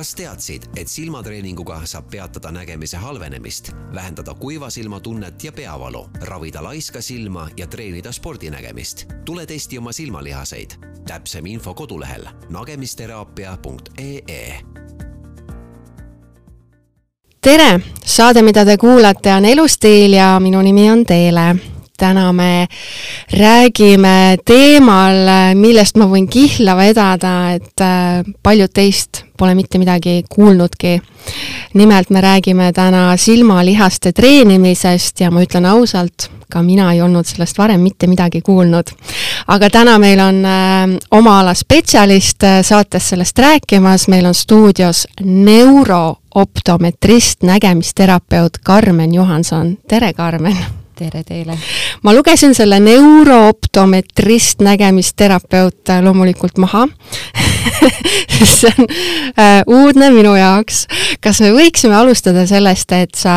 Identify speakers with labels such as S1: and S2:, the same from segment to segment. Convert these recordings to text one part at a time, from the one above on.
S1: kas teadsid, et silmatreeninguga saab peatada nägemise halvenemist, vähendada kuiva silma tunnet ja peavalu, ravida laiska silma ja treenida spordinägemist? tule testi oma silmalihaseid. täpsem info kodulehel nägemisteraapia.ee
S2: tere, saade, mida te kuulate, on Elustiil ja minu nimi on Teele täna me räägime teemal, millest ma võin kihla vedada, et äh, paljud teist pole mitte midagi kuulnudki. nimelt me räägime täna silmalihaste treenimisest ja ma ütlen ausalt, ka mina ei olnud sellest varem mitte midagi kuulnud. aga täna meil on äh, oma ala spetsialist äh, saates sellest rääkimas, meil on stuudios neurooptometrist, nägemisterapeut Karmen Johanson, tere Karmen!
S3: Tere teile!
S2: ma lugesin selle neurooptometrist nägemisterapeut äh, loomulikult maha see on äh, uudne minu jaoks. kas me võiksime alustada sellest, et sa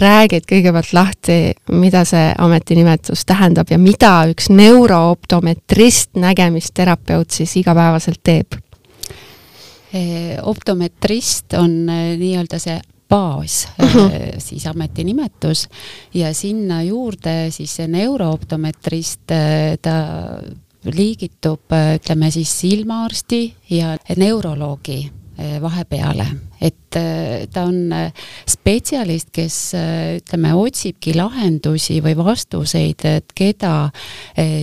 S2: räägid kõigepealt lahti, mida see ametinimetus tähendab ja mida üks neurooptometrist nägemisterapeut siis igapäevaselt teeb?
S3: optometrist on äh, nii-öelda see baas uh, -huh. siis ametinimetus ja sinna juurde siis neurooptometrist, äh, ta liigitub, äh, ütleme siis silmaarsti ja neuroloogi vahepeale, et äh, ta on äh, spetsialist, kes äh, ütleme, otsibki lahendusi või vastuseid, et keda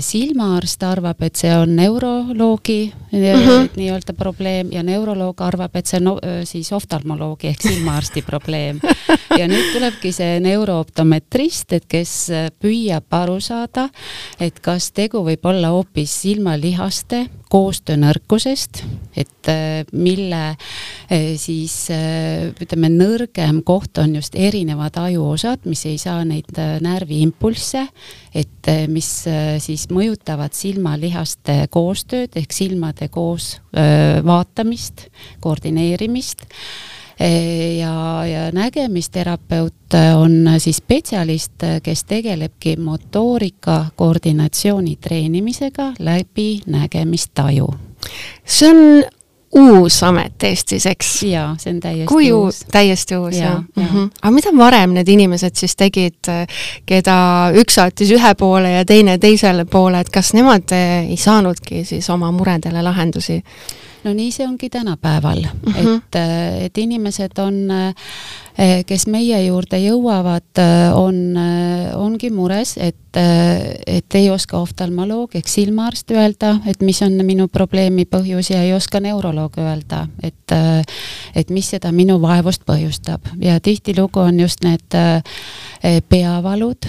S3: silmaarst arvab, et see on neuroloogi mm -hmm. nii-öelda probleem ja neuroloog arvab, et see on no, siis oftalmoloogi ehk silmaarsti probleem. ja nüüd tulebki see neurooptometrist, et kes püüab aru saada, et kas tegu võib olla hoopis silmalihaste koostöönõrkusest, et mille siis ütleme, nõrgem koht on just erinevad ajuosad, mis ei saa neid äh, närviimpulsse, et äh, mis äh, siis mõjutavad silmalihaste koostööd ehk silmade koos vaatamist, koordineerimist ja, ja nägemisterapeut on siis spetsialist, kes tegelebki motoorika koordinatsiooni treenimisega läbi nägemistaju.
S2: see on uus amet Eestis, eks?
S3: jaa, see on täiesti
S2: kui
S3: uus.
S2: täiesti uus, jah? Mm -hmm. aga mida varem need inimesed siis tegid, keda üks saatis ühe poole ja teine teisele poole, et kas nemad ei saanudki siis oma muredele lahendusi?
S3: No nii see ongi tänapäeval. Mm, -hmm. et, et inimesed on, kes meie juurde jõuavad, on, ongi mures, et, et ei oska oftalmoloog ehk silmaarst öelda, et mis on minu probleemi põhjus ja ei oska neuroloog öelda, et, et mis seda minu vaevust põhjustab. Ja tihtilugu on just need peavalud,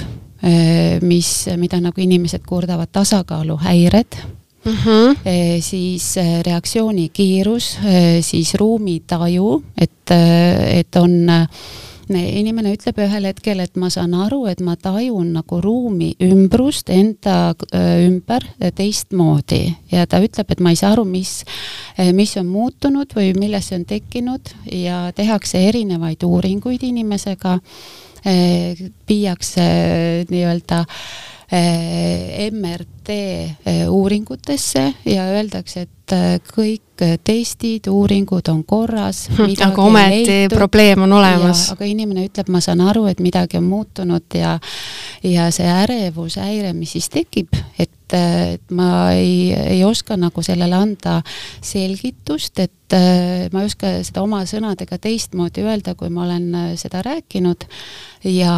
S3: mis, mida nagu inimesed kurdavad, tasakaaluhäired mm, -hmm. siis eh, reaktsiooni kiirus, eh, siis ruumitaju, et, et on inimene ütleb ühel hetkel, et ma saan aru, et ma tajun nagu ruumi ümbrust enda ümber teistmoodi ja ta ütleb, et ma ei saa aru, mis, mis on muutunud või millest see on tekkinud ja tehakse erinevaid uuringuid inimesega, viiakse nii-öelda äh, MRT eh, uuringutesse ja öeldakse, et eh, kõik testid, uuringud on korras.
S2: aga ometi probleem on olemas.
S3: aga inimene ütleb, ma saan aru, et midagi on muutunud ja, ja see ärevushäire, mis siis tekib, et et ma ei, ei oska nagu sellele anda selgitust, et ma ei oska seda oma sõnadega teistmoodi öelda, kui ma olen seda rääkinud ja,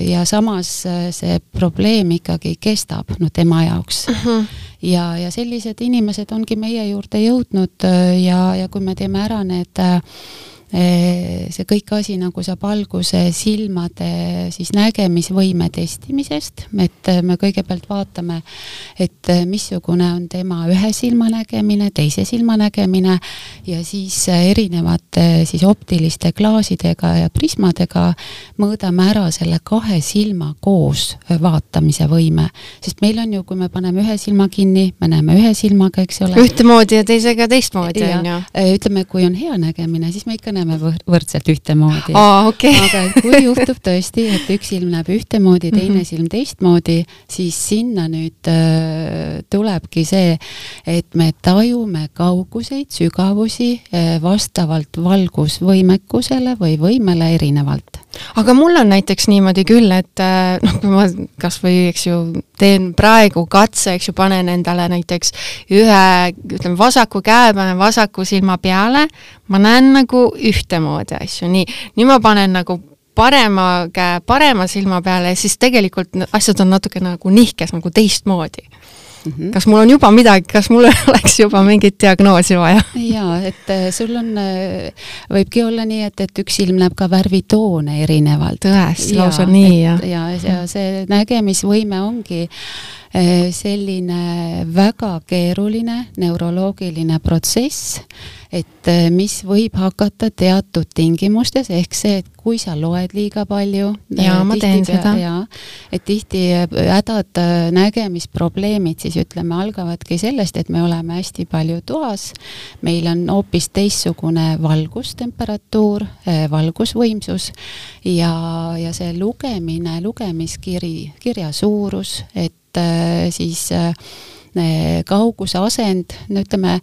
S3: ja samas äh, see probleem ikkagi kestab, no tema jaoks uh. Mhm. -huh. Ja, ja sellised inimesed ongi meie juurde jõudnud äh, ja, ja kui me teeme ära need äh, see kõik asi nagu saab alguse silmade siis nägemisvõime testimisest, et me kõigepealt vaatame, et missugune on tema ühe silma nägemine, teise silma nägemine ja siis erinevate siis optiliste klaasidega ja prismadega mõõdame ära selle kahe silma koos vaatamise võime. sest meil on ju, kui me paneme ühe silma kinni, me näeme ühe silmaga, eks ole.
S2: ühtemoodi ja teisega teistmoodi, on ju.
S3: ütleme, kui on hea nägemine, siis me ikka näeme võr võrdselt ühtemoodi.
S2: okei okay.
S3: aga et kui juhtub tõesti, et üks silm näeb ühtemoodi, teine mm -hmm. silm teistmoodi, siis sinna nüüd äh, tulebki see, et me tajume kauguseid, sügavusi äh, vastavalt valgusvõimekusele või võimele erinevalt
S2: aga mul on näiteks niimoodi küll, et äh, noh, kui ma kas või eks ju teen praegu katse, eks ju, panen endale näiteks ühe, ütleme vasaku käe panen vasaku silma peale, ma näen nagu ühtemoodi asju, nii, nüüd ma panen nagu parema käe parema silma peale siis tegelikult asjad on natuke nagu nihkes nagu teistmoodi mm. -hmm. kas mul on juba midagi, kas mul oleks juba mingit diagnoosi vaja?
S3: jaa, et äh, sul on, äh, võibki olla nii, et, et üks silm näeb ka värvitoone erinevalt.
S2: tõesti, lausa nii, jah?
S3: ja, ja see nägemisvõime ongi äh, selline väga keeruline neuroloogiline protsess, et mis võib hakata teatud tingimustes, ehk see, et kui sa loed liiga palju.
S2: jaa, ma teen seda.
S3: jaa, et tihti hädad, nägemisprobleemid siis ütleme, algavadki sellest, et me oleme hästi palju toas, meil on hoopis teistsugune valgustemperatuur, valgusvõimsus ja, ja see lugemine, lugemiskiri, kirja suurus, et siis kauguse asend, no ütleme,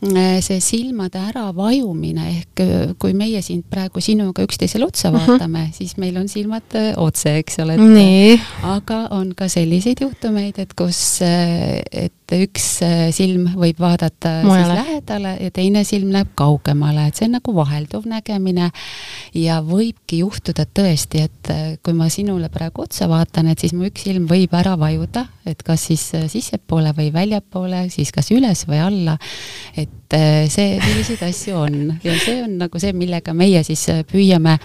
S3: Äh, see silmade äravajumine ehk äh, kui meie siin praegu sinuga üksteisele otsa mhm. vaatame uh, -huh. siis meil on silmad äh, otse, eks ole. aga on ka selliseid juhtumeid, et kus, et üks silm võib vaadata Mujale. siis lähedale ja teine silm läheb kaugemale, et see on nagu vahelduv nägemine. ja võibki juhtuda tõesti, et kui ma sinule praegu otsa vaatan, et siis mu üks silm võib ära vajuda, et kas siis sissepoole või väljapoole, siis kas üles või alla. et et äh, see, selliseid asju on ja see on nagu see, millega meie siis äh, püüame,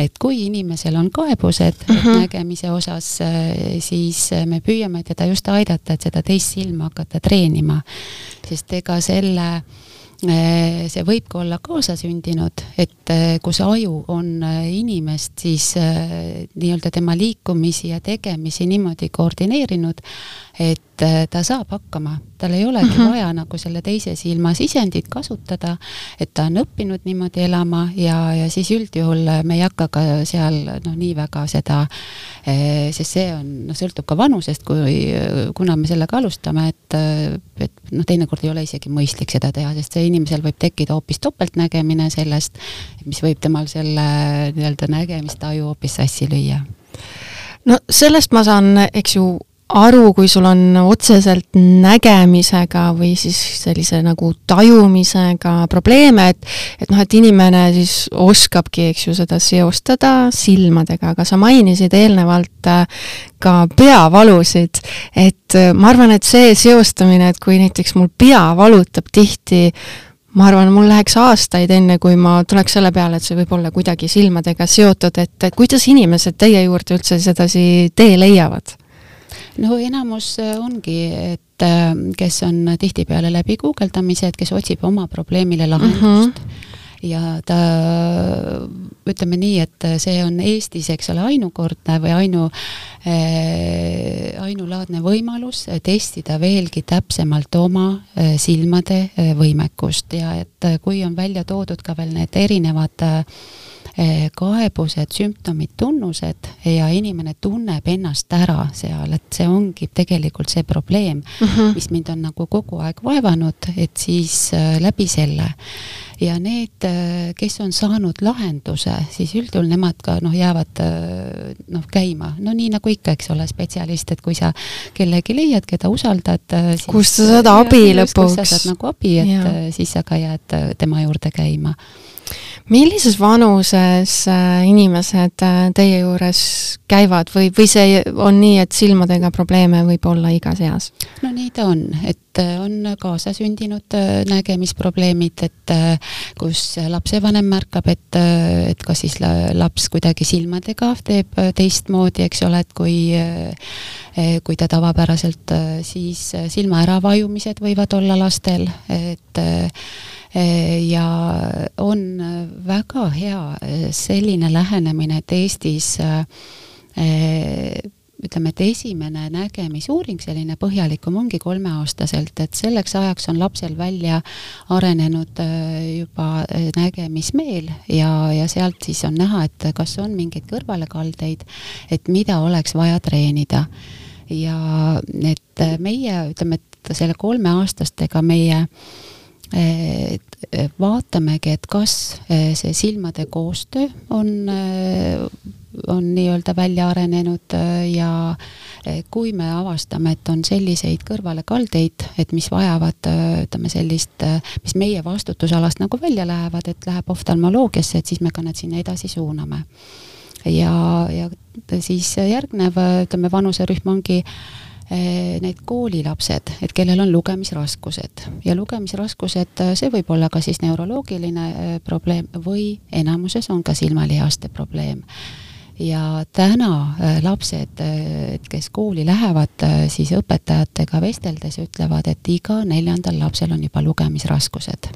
S3: et kui inimesel on kaebused uh -huh. nägemise osas, äh, siis me püüame teda just aidata, et seda teist silma hakata treenima. sest ega selle see võib ka olla kaasasündinud, et kus aju on inimest siis nii-öelda tema liikumisi ja tegemisi niimoodi koordineerinud, et äh, ta saab hakkama, tal ei olegi mm -hmm. vaja nagu selle teise silma sisendit kasutada, et ta on õppinud niimoodi elama ja, ja siis üldjuhul me ei hakka ka seal noh, nii väga seda, äh, sest see on, noh, sõltub ka vanusest, kui, kuna me sellega alustame, et, et noh, teinekord ei ole isegi mõistlik seda teha, sest see inimesel võib tekkida hoopis topeltnägemine sellest, mis võib temal selle nii-öelda nägemistaju hoopis sassi lüüa
S2: no sellest ma saan, eks ju, aru, kui sul on otseselt nägemisega või siis sellise nagu tajumisega probleeme, et et noh, et inimene siis oskabki, eks ju, seda seostada silmadega, aga sa mainisid eelnevalt äh, ka peavalusid, et äh, ma arvan, et see seostamine, et kui näiteks mul pea valutab tihti, ma arvan, mul läheks aastaid, enne kui ma tuleks selle peale, et see võib olla kuidagi silmadega seotud, et kuidas inimesed teie juurde üldse sedasi tee leiavad?
S3: No enamus äh, ongi, et äh, kes on tihtipeale läbi guugeldamise, et kes otsib oma probleemile lahendust mm. -hmm ja ta, ütleme nii, et see on Eestis, eks ole, ainukordne või ainu äh,, ainulaadne võimalus testida veelgi täpsemalt oma äh, silmade äh, võimekust ja et kui on välja toodud ka veel need erinevad äh, kaebused, sümptomid, tunnused ja inimene tunneb ennast ära seal, et see ongi tegelikult see probleem mhm. -huh. mis mind on nagu kogu aeg vaevanud, et siis äh, läbi selle ja need, äh, kes on saanud lahenduse, siis üldjuhul nemad ka noh, jäävad noh, käima, no nii nagu ikka, eks ole, spetsialist, et kui sa kellegi leiad, keda usaldad.
S2: kust sa saad abi lõpuks.
S3: kust sa saad nagu abi, et ja. siis sa ka jääd tema juurde käima
S2: millises vanuses äh, inimesed äh, teie juures käivad või, või see on nii, et silmadega probleeme võib olla igas eas?
S3: no nii ta on, et äh, on kaasasündinud nägemisprobleemid, et kus lapsevanem märkab, et, et kas siis laps kuidagi silmadega teeb teistmoodi, eks ole, et kui kui ta tavapäraselt siis silma äravajumised võivad olla lastel, et ja on väga hea selline lähenemine, et Eestis ütleme, et esimene nägemisuuring, selline põhjalikum, ongi kolmeaastaselt, et selleks ajaks on lapsel välja arenenud juba nägemismeel ja, ja sealt siis on näha, et kas on mingeid kõrvalekaldeid, et mida oleks vaja treenida. ja et meie, ütleme, et selle kolmeaastastega meie vaatamegi, et kas see silmade koostöö on on nii-öelda välja arenenud äh, ja äh, kui me avastame, et on selliseid kõrvalekaldeid, et mis vajavad, äh, ütleme sellist, mis meie vastutusalast nagu välja lähevad, et läheb oftalmoloogiasse, et siis me ka need sinna edasi suuname. ja, ja siis järgnev, ütleme, vanuserühm ongi need koolilapsed, et kellel on lugemisraskused ja lugemisraskused, see võib olla ka siis neuroloogiline probleem või enamuses on ka silmalihaste probleem ja täna äh, lapsed, äh, kes kooli lähevad, äh, siis õpetajatega vesteldes ütlevad, et iga neljandal lapsel on juba lugemisraskused.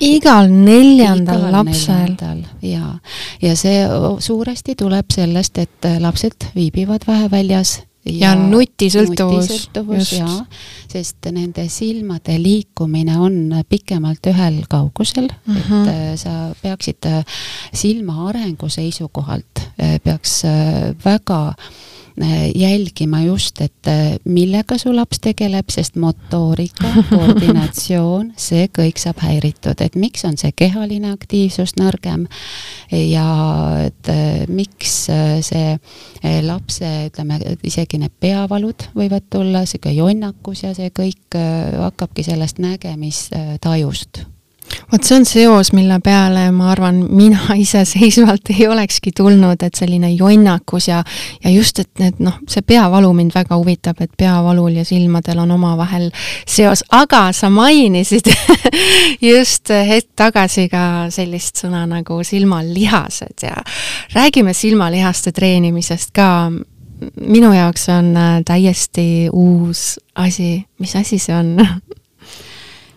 S2: igal neljandal igal lapsel?
S3: jaa, ja see suuresti tuleb sellest, et lapsed viibivad vähe väljas
S2: ja, ja nutisõltuvus.
S3: nutisõltuvus jaa, sest nende silmade liikumine on pikemalt ühel kaugusel mm, -hmm. et mhm. äh, sa peaksid äh, silma arengu seisukohalt, äh, peaks väga jälgima just, et äh, millega su laps tegeleb, sest motoorika, koordinatsioon, see kõik saab häiritud, et miks on see kehaline aktiivsus nõrgem? Ja et äh, miks see lapse, ütleme, isegi need peavalud võivad tulla, sihuke jonnakus ja see kõik hakkabki sellest nägemistajust
S2: vot see on seos, mille peale ma arvan, mina iseseisvalt ei olekski tulnud, et selline jonnakus ja ja just, et need noh, see peavalu mind väga huvitab, et peavalul ja silmadel on omavahel seos, aga sa mainisid just hetk tagasi ka sellist sõna nagu silmalihased ja räägime silmalihaste treenimisest ka. Minu jaoks on äh, täiesti uus asi, mis asi see on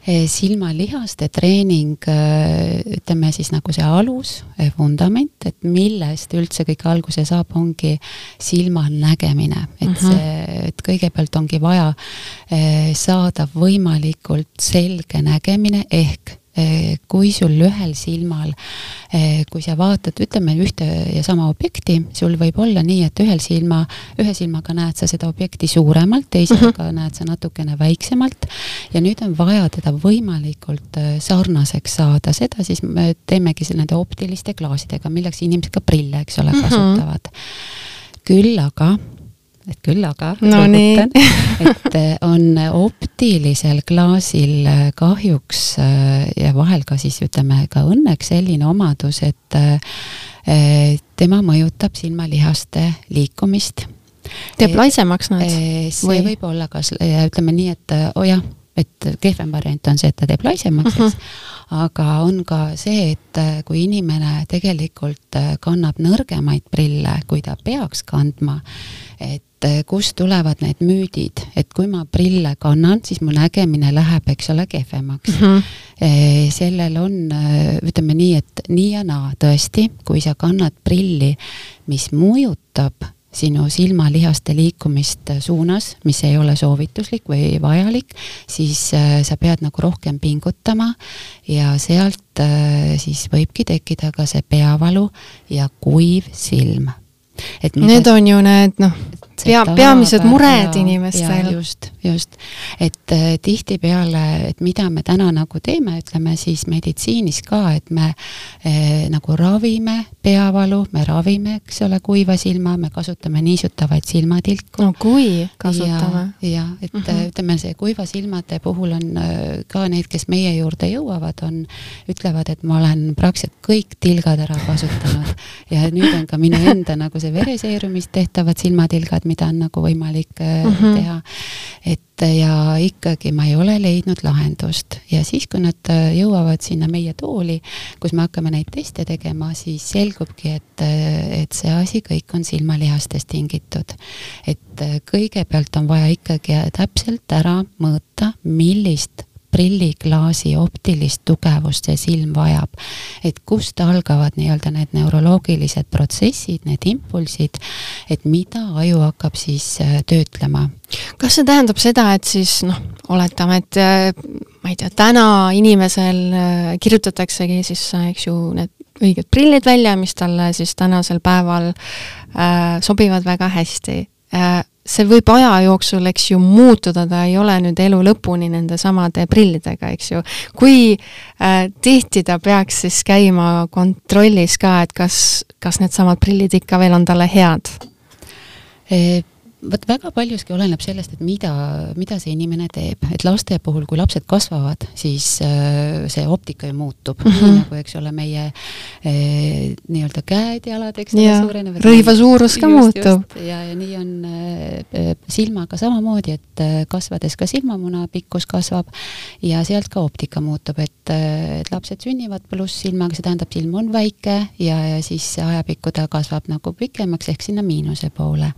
S3: silmalihaste treening, eh, ütleme siis nagu see alus, eh, vundament, et millest üldse kõik alguse saab, ongi silma nägemine, et mm -hmm. see, et kõigepealt ongi vaja saada võimalikult selge nägemine ehk Eh, kui sul ühel silmal, eh, kui sa vaatad, ütleme ühte ja sama objekti, sul võib olla nii, et ühel silma, ühe silmaga näed sa seda objekti suuremalt, teisega mm -hmm. näed sa natukene väiksemalt ja nüüd on vaja teda võimalikult eh, sarnaseks saada, seda siis me teemegi nende optiliste klaasidega, milleks inimesed ka prille, eks ole, mhm. kasutavad mm. -hmm. küll aga et küll aga
S2: no rõhutan,
S3: et äh, on optilisel klaasil äh, kahjuks äh, ja vahel ka siis ütleme ka õnneks selline omadus, et tema mõjutab silmalihaste liikumist.
S2: teeb laisemaks nad?
S3: see või? võib olla kas, ütleme nii, et oo oh jah, et kehvem variant on see, et ta teeb laisemaks uh, -huh. aga on ka see, et kui inimene tegelikult kannab nõrgemaid prille, kui ta peaks kandma, et eh, kust tulevad need müüdid, et kui ma prille kannan, siis mu nägemine läheb, eks ole, kehvemaks mm. -hmm. sellel on, ütleme nii, et nii ja naa, tõesti, kui sa kannad prilli, mis mõjutab sinu silmalihaste liikumist suunas, mis ei ole soovituslik või vajalik, siis sa pead nagu rohkem pingutama ja sealt siis võibki tekkida ka see peavalu ja kuiv silm
S2: et Need on ju need noh, pea, peamised mured ja, inimestel.
S3: just, just. et äh, tihtipeale, et mida me täna nagu teeme, ütleme siis meditsiinis ka, et me äh, nagu ravime peavalu, me ravime, eks ole, kuiva silma, me kasutame niisutavaid silmatilku.
S2: no kui kasutame.
S3: ja, et mm -hmm. ütleme, see kuiva silmade puhul on ka neid, kes meie juurde jõuavad, on, ütlevad, et ma olen praktiliselt kõik tilgad ära kasutanud ja nüüd on ka minu enda nagu see vereseerumist tehtavad silmatilgad, mida on nagu võimalik mm -hmm. teha. et ja ikkagi ma ei ole leidnud lahendust ja siis, kui nad äh, jõuavad sinna meie tooli, kus me hakkame neid teste tegema, siis selgubki, et, äh, et see asi kõik on silmalihastest tingitud. et kõigepealt on vaja ikkagi täpselt ära mõõta, millist prilliklaasi optilist tugevust see silm vajab. et kust algavad nii-öelda need neuroloogilised protsessid, need impulsid, et mida aju hakkab siis äh, töötlema.
S2: kas see tähendab seda, et siis noh, oletame, et äh, ma ei tea, täna inimesel äh, kirjutataksegi siis, eks ju, need õiged prillid välja, mis talle siis tänasel päeval äh, sobivad väga hästi äh, see võib aja jooksul, eks ju, muutuda, ta ei ole nüüd elu lõpuni nende samade prillidega, eks ju. kui äh, tihti ta peaks siis käima kontrollis ka, et kas, kas needsamad prillid ikka veel on talle head?
S3: Vot väga paljuski oleneb sellest, et mida, mida see inimene teeb, et laste puhul, kui lapsed kasvavad, siis äh, see optika ju muutub mm, -hmm. nagu, eks ole, meie äh, nii-öelda käed-jalad, eks ole,
S2: suurenevad. rõiva suurus ka just, muutub.
S3: ja, ja nii on äh, silmaga samamoodi, et kasvades ka silmamuna pikkus kasvab ja sealt ka optika muutub, et, et lapsed sünnivad pluss silmaga, see tähendab, silm on väike ja, ja siis ajapikku ta kasvab nagu pikemaks ehk sinna miinuse poole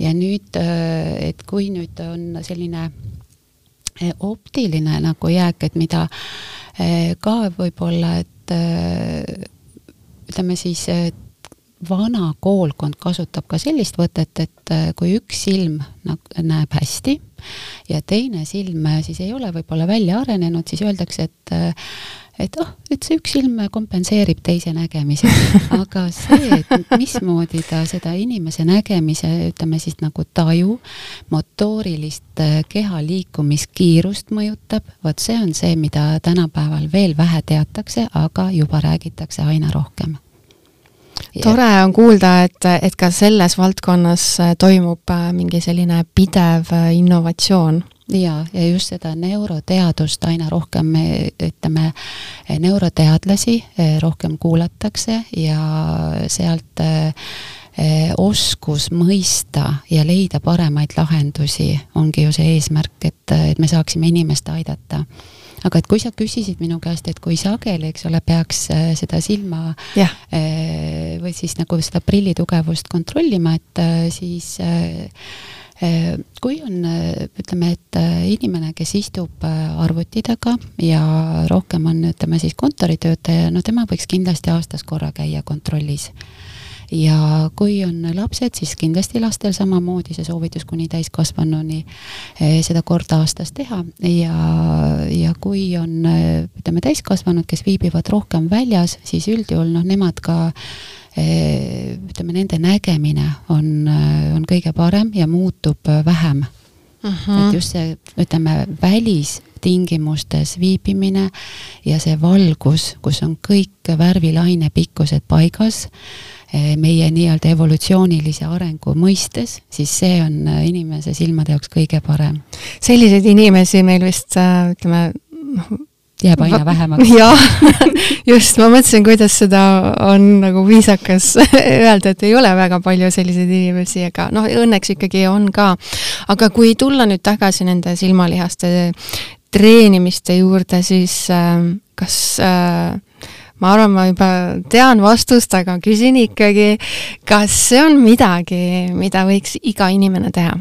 S3: ja nüüd, äh, et kui nüüd on selline äh, optiline nagu jääk, et mida äh, ka võib-olla, et ütleme siis, vana koolkond kasutab ka sellist võtet, et kui üks silm näeb hästi ja teine silm siis ei ole võib-olla välja arenenud, siis öeldakse, et et oh, et see üks silm kompenseerib teise nägemise, aga see, et mismoodi ta seda inimese nägemise, ütleme siis nagu taju, motoorilist äh, keha liikumiskiirust mõjutab, vot see on see, mida tänapäeval veel vähe teatakse, aga juba räägitakse aina rohkem
S2: tore on kuulda, et, et ka selles valdkonnas äh, toimub äh, mingi selline pidev innovatsioon.
S3: Ja, ja just seda neuroteadust aina rohkem me ütleme, neuroteadlasi rohkem kuulatakse ja sealt oskus mõista ja leida paremaid lahendusi ongi ju see eesmärk, et, et me saaksime inimest aidata aga et kui sa küsisid minu käest, et kui sageli, eks ole, peaks eh, seda silma yeah. või siis nagu seda prilli tugevust kontrollima, et siis Äh, kui on, äh, ütleme, et äh, inimene, kes istub arvuti taga ja rohkem on, ütleme siis kontoritöötaja, no tema võiks kindlasti aastas korra käia kontrollis ja kui on lapsed, siis kindlasti lastel samamoodi see soovitus kuni täiskasvanuni seda kord aastas teha ja, ja kui on ütleme, täiskasvanud, kes viibivad rohkem väljas, siis üldjuhul noh, nemad ka Eh, ütleme, nende nägemine on, eh, on kõige parem ja muutub eh, vähem uh. Mhm. -huh. et just see, ütleme, välistingimustes viibimine ja see valgus, kus on kõik värvilaine pikkused paigas, meie nii-öelda evolutsioonilise arengu mõistes, siis see on inimese silmade jaoks kõige parem.
S2: selliseid inimesi meil vist ütleme, noh,
S3: jääb aina vähemaks.
S2: jah, just, ma mõtlesin, kuidas seda on nagu viisakas öelda, et ei ole väga palju selliseid inimesi, aga noh, õnneks ikkagi on ka. aga kui tulla nüüd tagasi nende silmalihaste treenimiste juurde, siis äh, kas äh, ma arvan, ma juba tean vastust, aga küsin ikkagi, kas see on midagi, mida võiks iga inimene teha?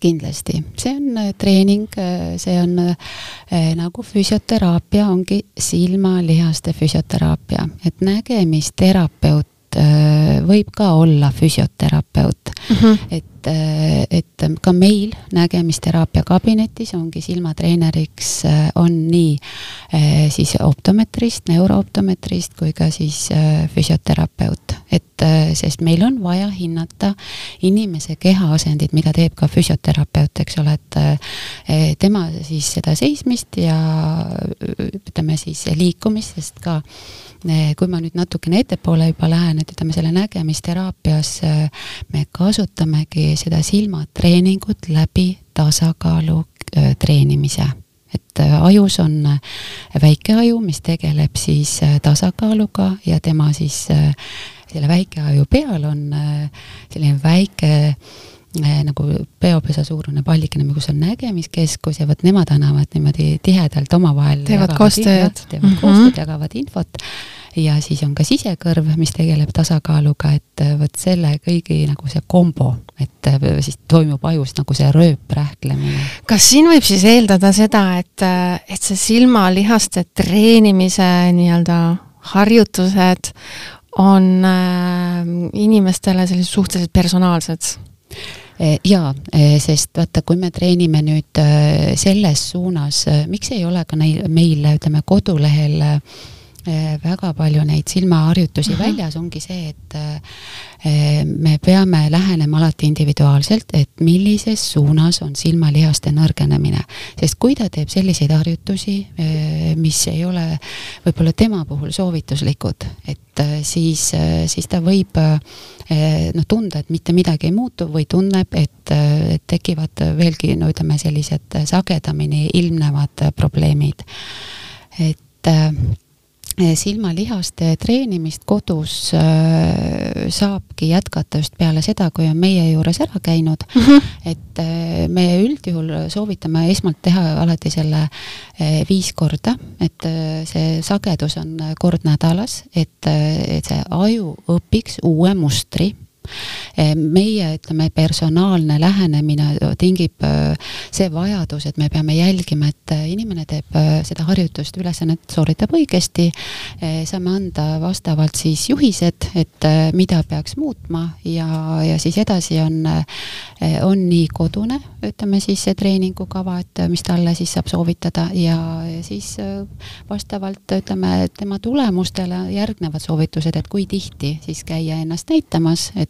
S3: kindlasti, see on äh, treening, äh, see on äh, nagu füsioteraapia, ongi silmalihaste füsioteraapia, et nägemisterapeut võib ka olla füsioterapeut mm, -hmm. et, et ka meil nägemisteraapia kabinetis ongi silmatreeneriks on nii siis optometrist, neurooptometrist kui ka siis füsioterapeut. Et äh, sest meil on vaja hinnata inimese kehaasendit, mida teeb ka füsioterapeut, eks ole, et äh, tema siis seda seismist ja ütleme siis liikumist, sest ka äh, kui ma nüüd natukene ettepoole juba lähen, et ütleme selle nägemisteraapias me kasutamegi seda silmatreeningut läbi tasakaalu treenimise et ajus on väike aju, mis tegeleb siis tasakaaluga ja tema siis selle väikeaju peal on selline väike nagu peopesa suurune pallikene, kus on nägemiskeskus ja vot nemad annavad niimoodi tihedalt omavahel
S2: teevad koostööd.
S3: teevad mm -hmm. koostööd, jagavad infot ja siis on ka sisekõrv, mis tegeleb tasakaaluga, et vot selle kõigi nagu see kombo, et siis toimub ajus nagu see rööprähklemine.
S2: kas siin võib siis eeldada seda, et, et see silmalihaste treenimise nii-öelda harjutused on äh, inimestele sellised suhteliselt personaalsed
S3: Eh, jaa, eh, sest vaata, kui me treenime nüüd eh, selles suunas, miks ei ole ka neil, meil ütleme kodulehel väga palju neid silmaharjutusi uh mhm. väljas, ongi see, et me peame lähenema alati individuaalselt, et millises suunas on silmalihaste nõrgenemine. sest kui ta teeb selliseid harjutusi, mis ei ole võib-olla tema puhul soovituslikud, et siis, siis ta võib noh, tunda, et mitte midagi ei muutu või tunneb, et, et tekivad veelgi no ütleme, sellised sagedamini ilmnevad probleemid. et silmalihaste treenimist kodus äh, saabki jätkata just peale seda, kui on meie juures ära käinud mm. -hmm. et äh, me üldjuhul soovitame esmalt teha alati selle äh, viis korda, et see sagedus on kord nädalas, et, et see aju õpiks uue mustri meie, ütleme, personaalne lähenemine tingib eh, see vajadus, et me peame jälgima, et eh, inimene teeb seda harjutust, ülesannet sooritab õigesti, saame anda vastavalt siis juhised, et mida peaks muutma ja, ja siis edasi on, on nii kodune, ütleme siis see treeningukava, et mis talle siis saab soovitada ja, ja siis vastavalt ütleme tema tulemustele järgnevad soovitused, et kui tihti siis käia ennast näitamas, et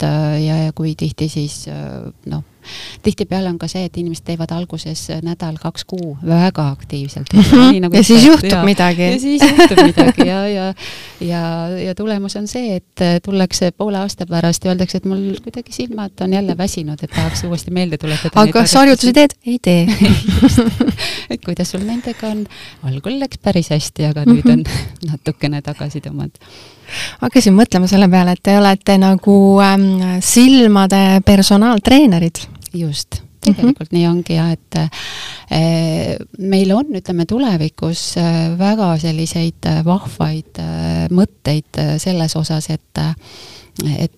S3: et äh, ja, ja kui tihti siis äh, noh, tihtipeale on ka see, et inimesed teevad alguses nädal-kaks kuu väga aktiivselt mm.
S2: -hmm. Nagu ja siis juhtub ja, midagi.
S3: ja siis juhtub midagi ja, ja, ja, ja tulemus on see, et äh, tullakse poole aasta pärast ja öeldakse, et mul kuidagi silmad on jälle väsinud, et tahaks uuesti meelde tuletada.
S2: aga kas harjutusi teed? ei tee
S3: et kuidas sul nendega on? algul läks päris hästi, aga nüüd on natukene tagasi tõmmanud
S2: hakkasin mõtlema selle peale, et te olete nagu ähm, silmade personaaltreenerid.
S3: just, tegelikult mm -hmm. nii ongi ja et äh, meil on, ütleme tulevikus äh, väga selliseid äh, vahvaid mõtteid selles osas, et et,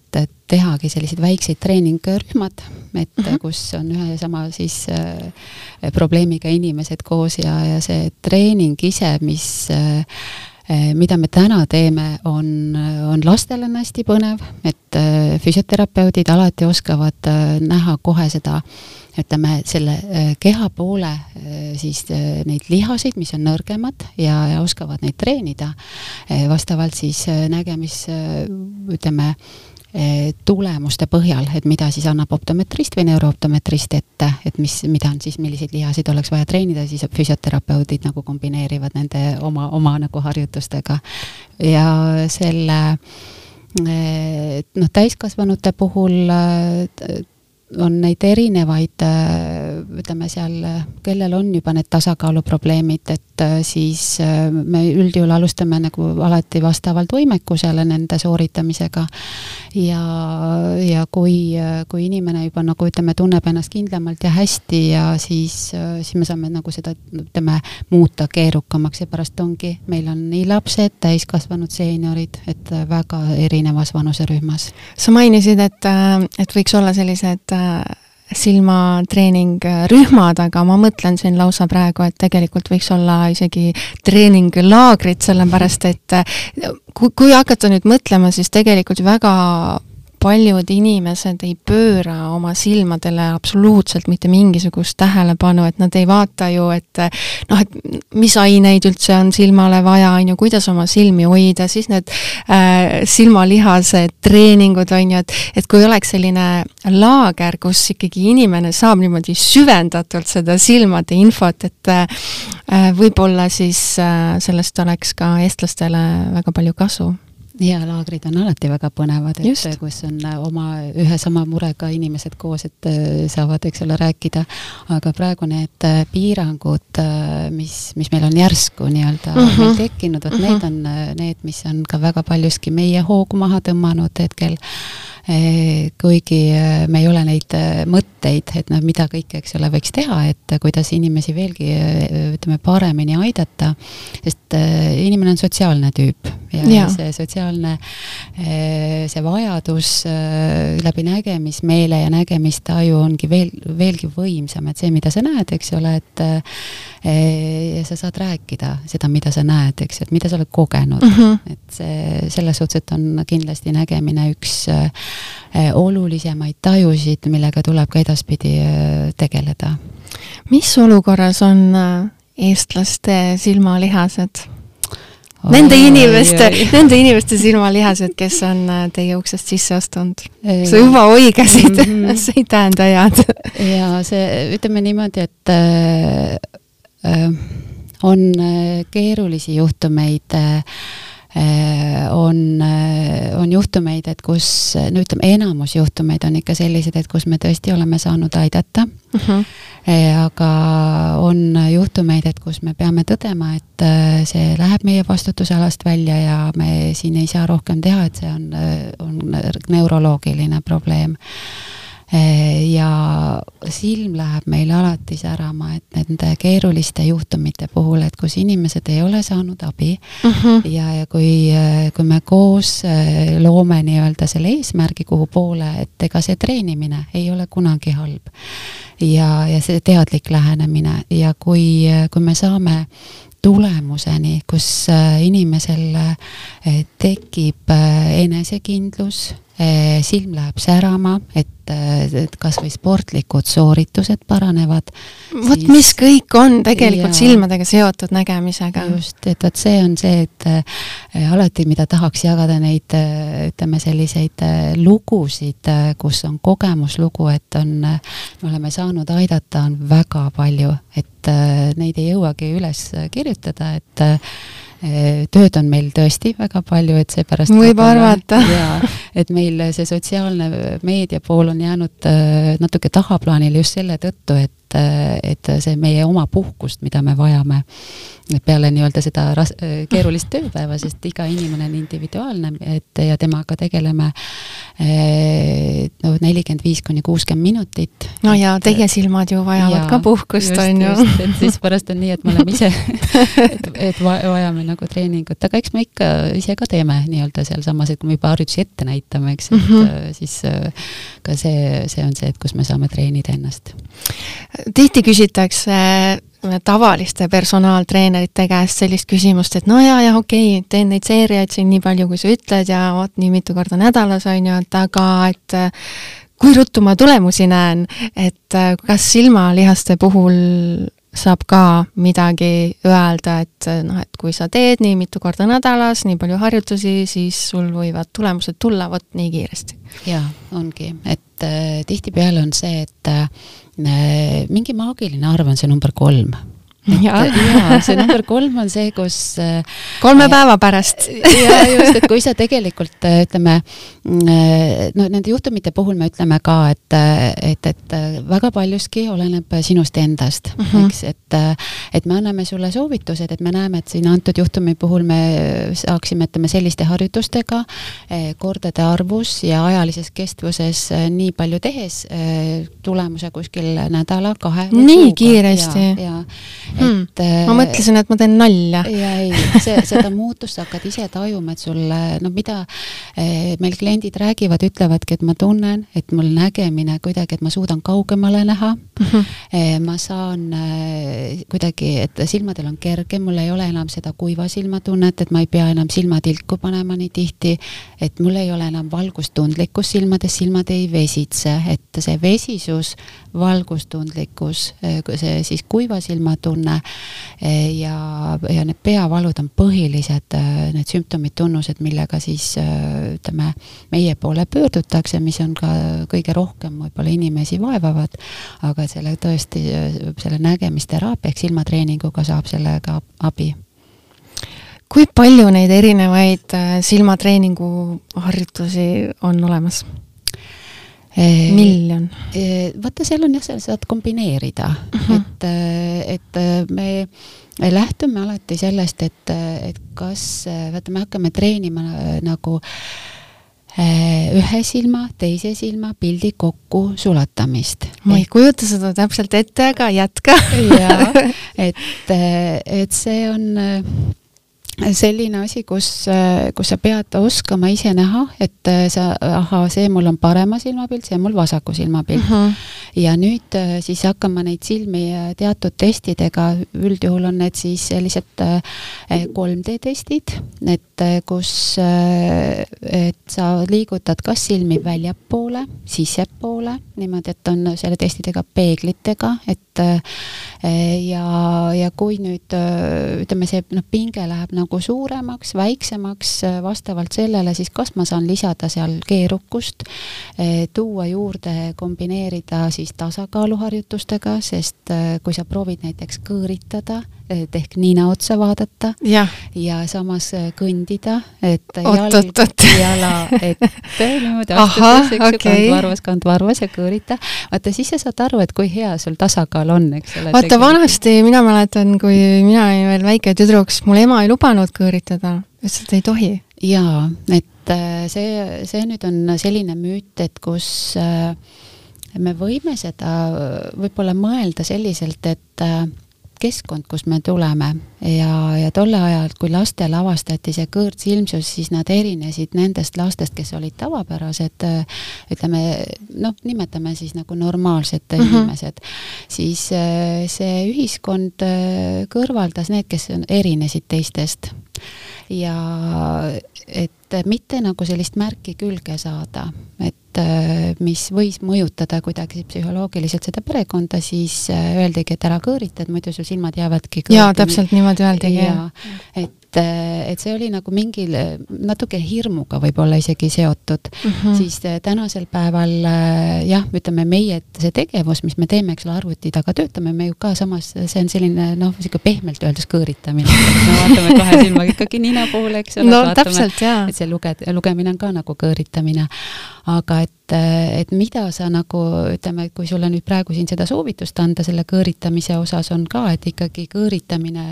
S3: tehagi sellised väikseid treeningrühmad, et mm -hmm. kus on ühe ja sama siis äh, probleemiga inimesed koos ja, ja see treening ise, mis äh, Eh, mida me täna teeme, on, on lastele on hästi põnev, et eh, füsioterapeudid alati oskavad eh, näha kohe seda, ütleme, selle keha poole siis neid lihaseid, mis on nõrgemad ja, ja oskavad neid treenida. Vastavalt siis nägemis, ütleme, Eh, tulemuste põhjal, et mida siis annab optometrist või neurooptometrist ette, et mis, mida on siis, milliseid lihasid oleks vaja treenida, siis füsioterapeudid nagu kombineerivad nende oma, oma nagu harjutustega. ja selle eh, noh, täiskasvanute puhul eh, on neid erinevaid, äh, ütleme seal, kellel on juba need tasakaaluprobleemid, et äh, siis äh, me üldjuhul alustame nagu alati vastavalt võimekusele nende sooritamisega. ja, ja kui, kui inimene juba nagu ütleme, tunneb ennast kindlamalt ja hästi ja siis, siis me saame nagu seda, ütleme, muuta keerukamaks ja pärast ongi, meil on nii lapsed, täiskasvanud, seeniorid, et väga erinevas vanuserühmas.
S2: sa mainisid, et, et võiks olla sellised silmatreeningrühmad, aga ma mõtlen siin lausa praegu, et tegelikult võiks olla isegi treeninglaagrid, sellepärast et kui, kui hakata nüüd mõtlema, siis tegelikult väga paljud inimesed ei pööra oma silmadele absoluutselt mitte mingisugust tähelepanu, et nad ei vaata ju, et noh, et mis aineid üldse on silmale vaja, on ju, kuidas oma silmi hoida, siis need äh, silmalihased treeningud, on ju, et et kui oleks selline laager, kus ikkagi inimene saab niimoodi süvendatult seda silmade infot, et äh, võib-olla siis äh, sellest oleks ka eestlastele väga palju kasu
S3: ja laagrid on alati väga põnevad, et Just. kus on äh, oma ühe sama murega inimesed koos, et äh, saavad, eks ole, rääkida. aga praegu need äh, piirangud, mis, mis meil on järsku nii-öelda mm -hmm. tekkinud, vot mm -hmm. need on need, mis on ka väga paljuski meie hoogu maha tõmmanud hetkel kuigi me ei ole neid mõtteid, et noh, mida kõike, eks ole, võiks teha, et kuidas inimesi veelgi ütleme, paremini aidata, sest inimene on sotsiaalne tüüp ja, ja. see sotsiaalne, see vajadus läbi nägemismeele ja nägemistaju ongi veel, veelgi võimsam, et see, mida sa näed, eks ole, et ja sa saad rääkida seda, mida sa näed, eks, et mida sa oled kogenud mm, -hmm. et see, selles suhtes, et on kindlasti nägemine üks olulisemaid tajusid, millega tuleb ka edaspidi tegeleda.
S2: mis olukorras on eestlaste silmalihased? Nende inimeste, nende inimeste silmalihased, kes on teie uksest sisse astunud. sa juba oigasid mm, -hmm. see ei tähenda head.
S3: ja see, ütleme niimoodi, et äh, äh on keerulisi juhtumeid äh, on, on juhtumeid, et kus, no ütleme, enamus juhtumeid on ikka sellised, et kus me tõesti oleme saanud aidata uh. Mhm. -huh. aga on juhtumeid, et kus me peame tõdema, et see läheb meie vastutusalast välja ja me siin ei saa rohkem teha, et see on, on neuroloogiline probleem ja silm läheb meil alati särama, et nende keeruliste juhtumite puhul, et kus inimesed ei ole saanud abi mhm. -huh. ja, ja kui, kui me koos äh, loome nii-öelda selle eesmärgi, kuhu poole, et ega see treenimine ei ole kunagi halb. ja, ja see teadlik lähenemine ja kui, kui me saame tulemuseni, kus inimesel tekib enesekindlus, silm läheb särama, et et kasvõi sportlikud sooritused paranevad.
S2: vot siis... mis kõik on tegelikult ja, silmadega seotud nägemisega.
S3: just, et vot see on see, et äh, alati, mida tahaks jagada neid ütleme, selliseid lugusid, kus on kogemuslugu, et on, me oleme saanud aidata, on väga palju, et neid ei jõuagi üles kirjutada, et tööd on meil tõesti väga palju, et seepärast
S2: võib arvata.
S3: et meil see sotsiaalne meedia pool on jäänud äh, natuke tahaplaanile just selle tõttu, et et see meie oma puhkust, mida me vajame, peale nii-öelda seda ras-, keerulist tööpäeva, sest iga inimene on individuaalne, et ja temaga tegeleme Eh, no nelikümmend viis kuni kuuskümmend minutit.
S2: no ja teie silmad ju vajavad ja, ka puhkust, on ju.
S3: et siis pärast on nii, et me oleme ise et, et vajame nagu treeningut, aga eks me ikka ise ka teeme nii-öelda sealsamas, et kui me juba harjutusi ette näitame, eks, et mm -hmm. siis äh, ka see, see on see, et kus me saame treenida ennast.
S2: Tihti küsitakse tavaliste personaaltreenerite käest sellist küsimust, et no ja, ja okei okay,, teen neid seeriaid siin nii palju, kui sa ütled ja vot nii mitu korda nädalas, on ju, et aga et kui ruttu ma tulemusi näen, et kas silmalihaste puhul saab ka midagi öelda, et noh, et kui sa teed nii mitu korda nädalas, nii palju harjutusi, siis sul võivad tulemused tulla vot nii kiiresti.
S3: Jaa, ongi, et äh, tihtipeale on see, et äh, mingi maagiline arv on see number kolm
S2: ja,
S3: ja see number kolm on see, kus
S2: äh, kolme päeva pärast
S3: ja just, et kui sa tegelikult äh, ütleme, äh, no nende juhtumite puhul me ütleme ka, et, et, et väga paljuski oleneb sinust endast uh, -huh. eks, et, et me anname sulle soovitused, et me näeme, et siin antud juhtumi puhul me saaksime, ütleme selliste harjutustega kordade arvus ja ajalises kestvuses nii palju tehes tulemuse kuskil nädala, kahe.
S2: nii kiiresti? Hmm.. et äh, ma mõtlesin, et ma teen nalja.
S3: ja ei, see, seda muutust sa hakkad ise tajuma, et sul no mida eh, meil kliendid räägivad, ütlevadki, et ma tunnen, et mul nägemine kuidagi, et ma suudan kaugemale näha mm. -hmm. Ma saan kuidagi, et silmadel on kerge, mul ei ole enam seda kuiva silmatunnet, et ma ei pea enam silmatilku panema nii tihti, et mul ei ole enam valgustundlikkus silmades, silmad ei vesitse, et see vesisus, valgustundlikkus, see siis kuiva silmatunne, tunne. Ja, ja need peavalud on põhilised need sümptomid, tunnused, millega siis ütleme, meie poole pöördutakse, mis on ka kõige rohkem võib-olla inimesi vaevavad, aga selle tõesti, selle nägemisteraapia ehk silmatreeninguga saab sellega abi.
S2: Kui palju neid erinevaid silmatreeningu harjutusi on olemas? Miljon?
S3: vaata, seal on jah, seal saad kombineerida uh, -huh. et, et me lähtume alati sellest, et, et kas, vaata, me hakkame treenima nagu ühe silma, teise silma pildi kokku sulatamist.
S2: ma ei kujuta seda täpselt ette, aga jätka
S3: jaa, et, et see on selline asi, kus, kus sa pead oskama ise näha, et sa, ahaa, see mul on parema silmapilt, see mul vasaku silmapilt mm. -hmm. ja nüüd siis hakkama neid silmi teatud testidega, üldjuhul on need siis sellised 3D testid, et kus, et sa liigutad kas silmi väljapoole, sissepoole, niimoodi, et on selle testidega peeglitega, et ja, ja kui nüüd ütleme, see noh, pinge läheb nagu suuremaks, väiksemaks, vastavalt sellele siis kas ma saan lisada seal keerukust, tuua juurde, kombineerida siis tasakaaluharjutustega, sest kui sa proovid näiteks kõõritada, et ehk nina otsa vaadata
S2: ja,
S3: ja samas kõndida, et jalg
S2: oot, oot.
S3: jala ette niimoodi astudes, eks ju,
S2: okei.
S3: kandvarvas, kandvarvas ja kõõrita. vaata, siis sa saad aru, et kui hea sul tasakaal on, eks ole.
S2: vaata vanasti mina mäletan, kui mina olin veel väike tüdruk, siis mul ema ei lubanud kõõritada, et ei tohi.
S3: jaa, et äh, see, see nüüd on selline müüt, et kus äh, me võime seda äh, võib-olla mõelda selliselt, et äh, keskkond, kust me tuleme ja, ja tolle ajal, kui lastele avastati see kõõrtsilmsus, siis nad erinesid nendest lastest, kes olid tavapärased, ütleme noh, nimetame siis nagu normaalsed mm. -hmm. inimesed, siis äh, see ühiskond äh, kõrvaldas need, kes erinesid teistest ja et mitte nagu sellist märki külge saada, et äh, mis võis mõjutada kuidagi psühholoogiliselt seda perekonda, siis äh, öeldigi, et ära kõõrita, et muidu su silmad jäävadki
S2: jaa, täpselt niimoodi öeldigi,
S3: jaa, et, äh, et see oli nagu mingil natuke hirmuga võib-olla isegi seotud mm. -hmm. siis äh, tänasel päeval äh, jah, ütleme meie, et see tegevus, mis me teeme, eks ole, arvuti taga töötame me ju ka samas, see on selline noh, niisugune pehmelt öeldes kõõritamine. me vaatame kahe silmaga ikkagi nina poole, eks ole.
S2: no täpselt, jaa.
S3: et see luged, lugemine on ka nagu kõõritamine. Aga et, et mida sa nagu ütleme, et kui sulle nüüd praegu siin seda soovitust anda selle kõõritamise osas on ka, et ikkagi kõõritamine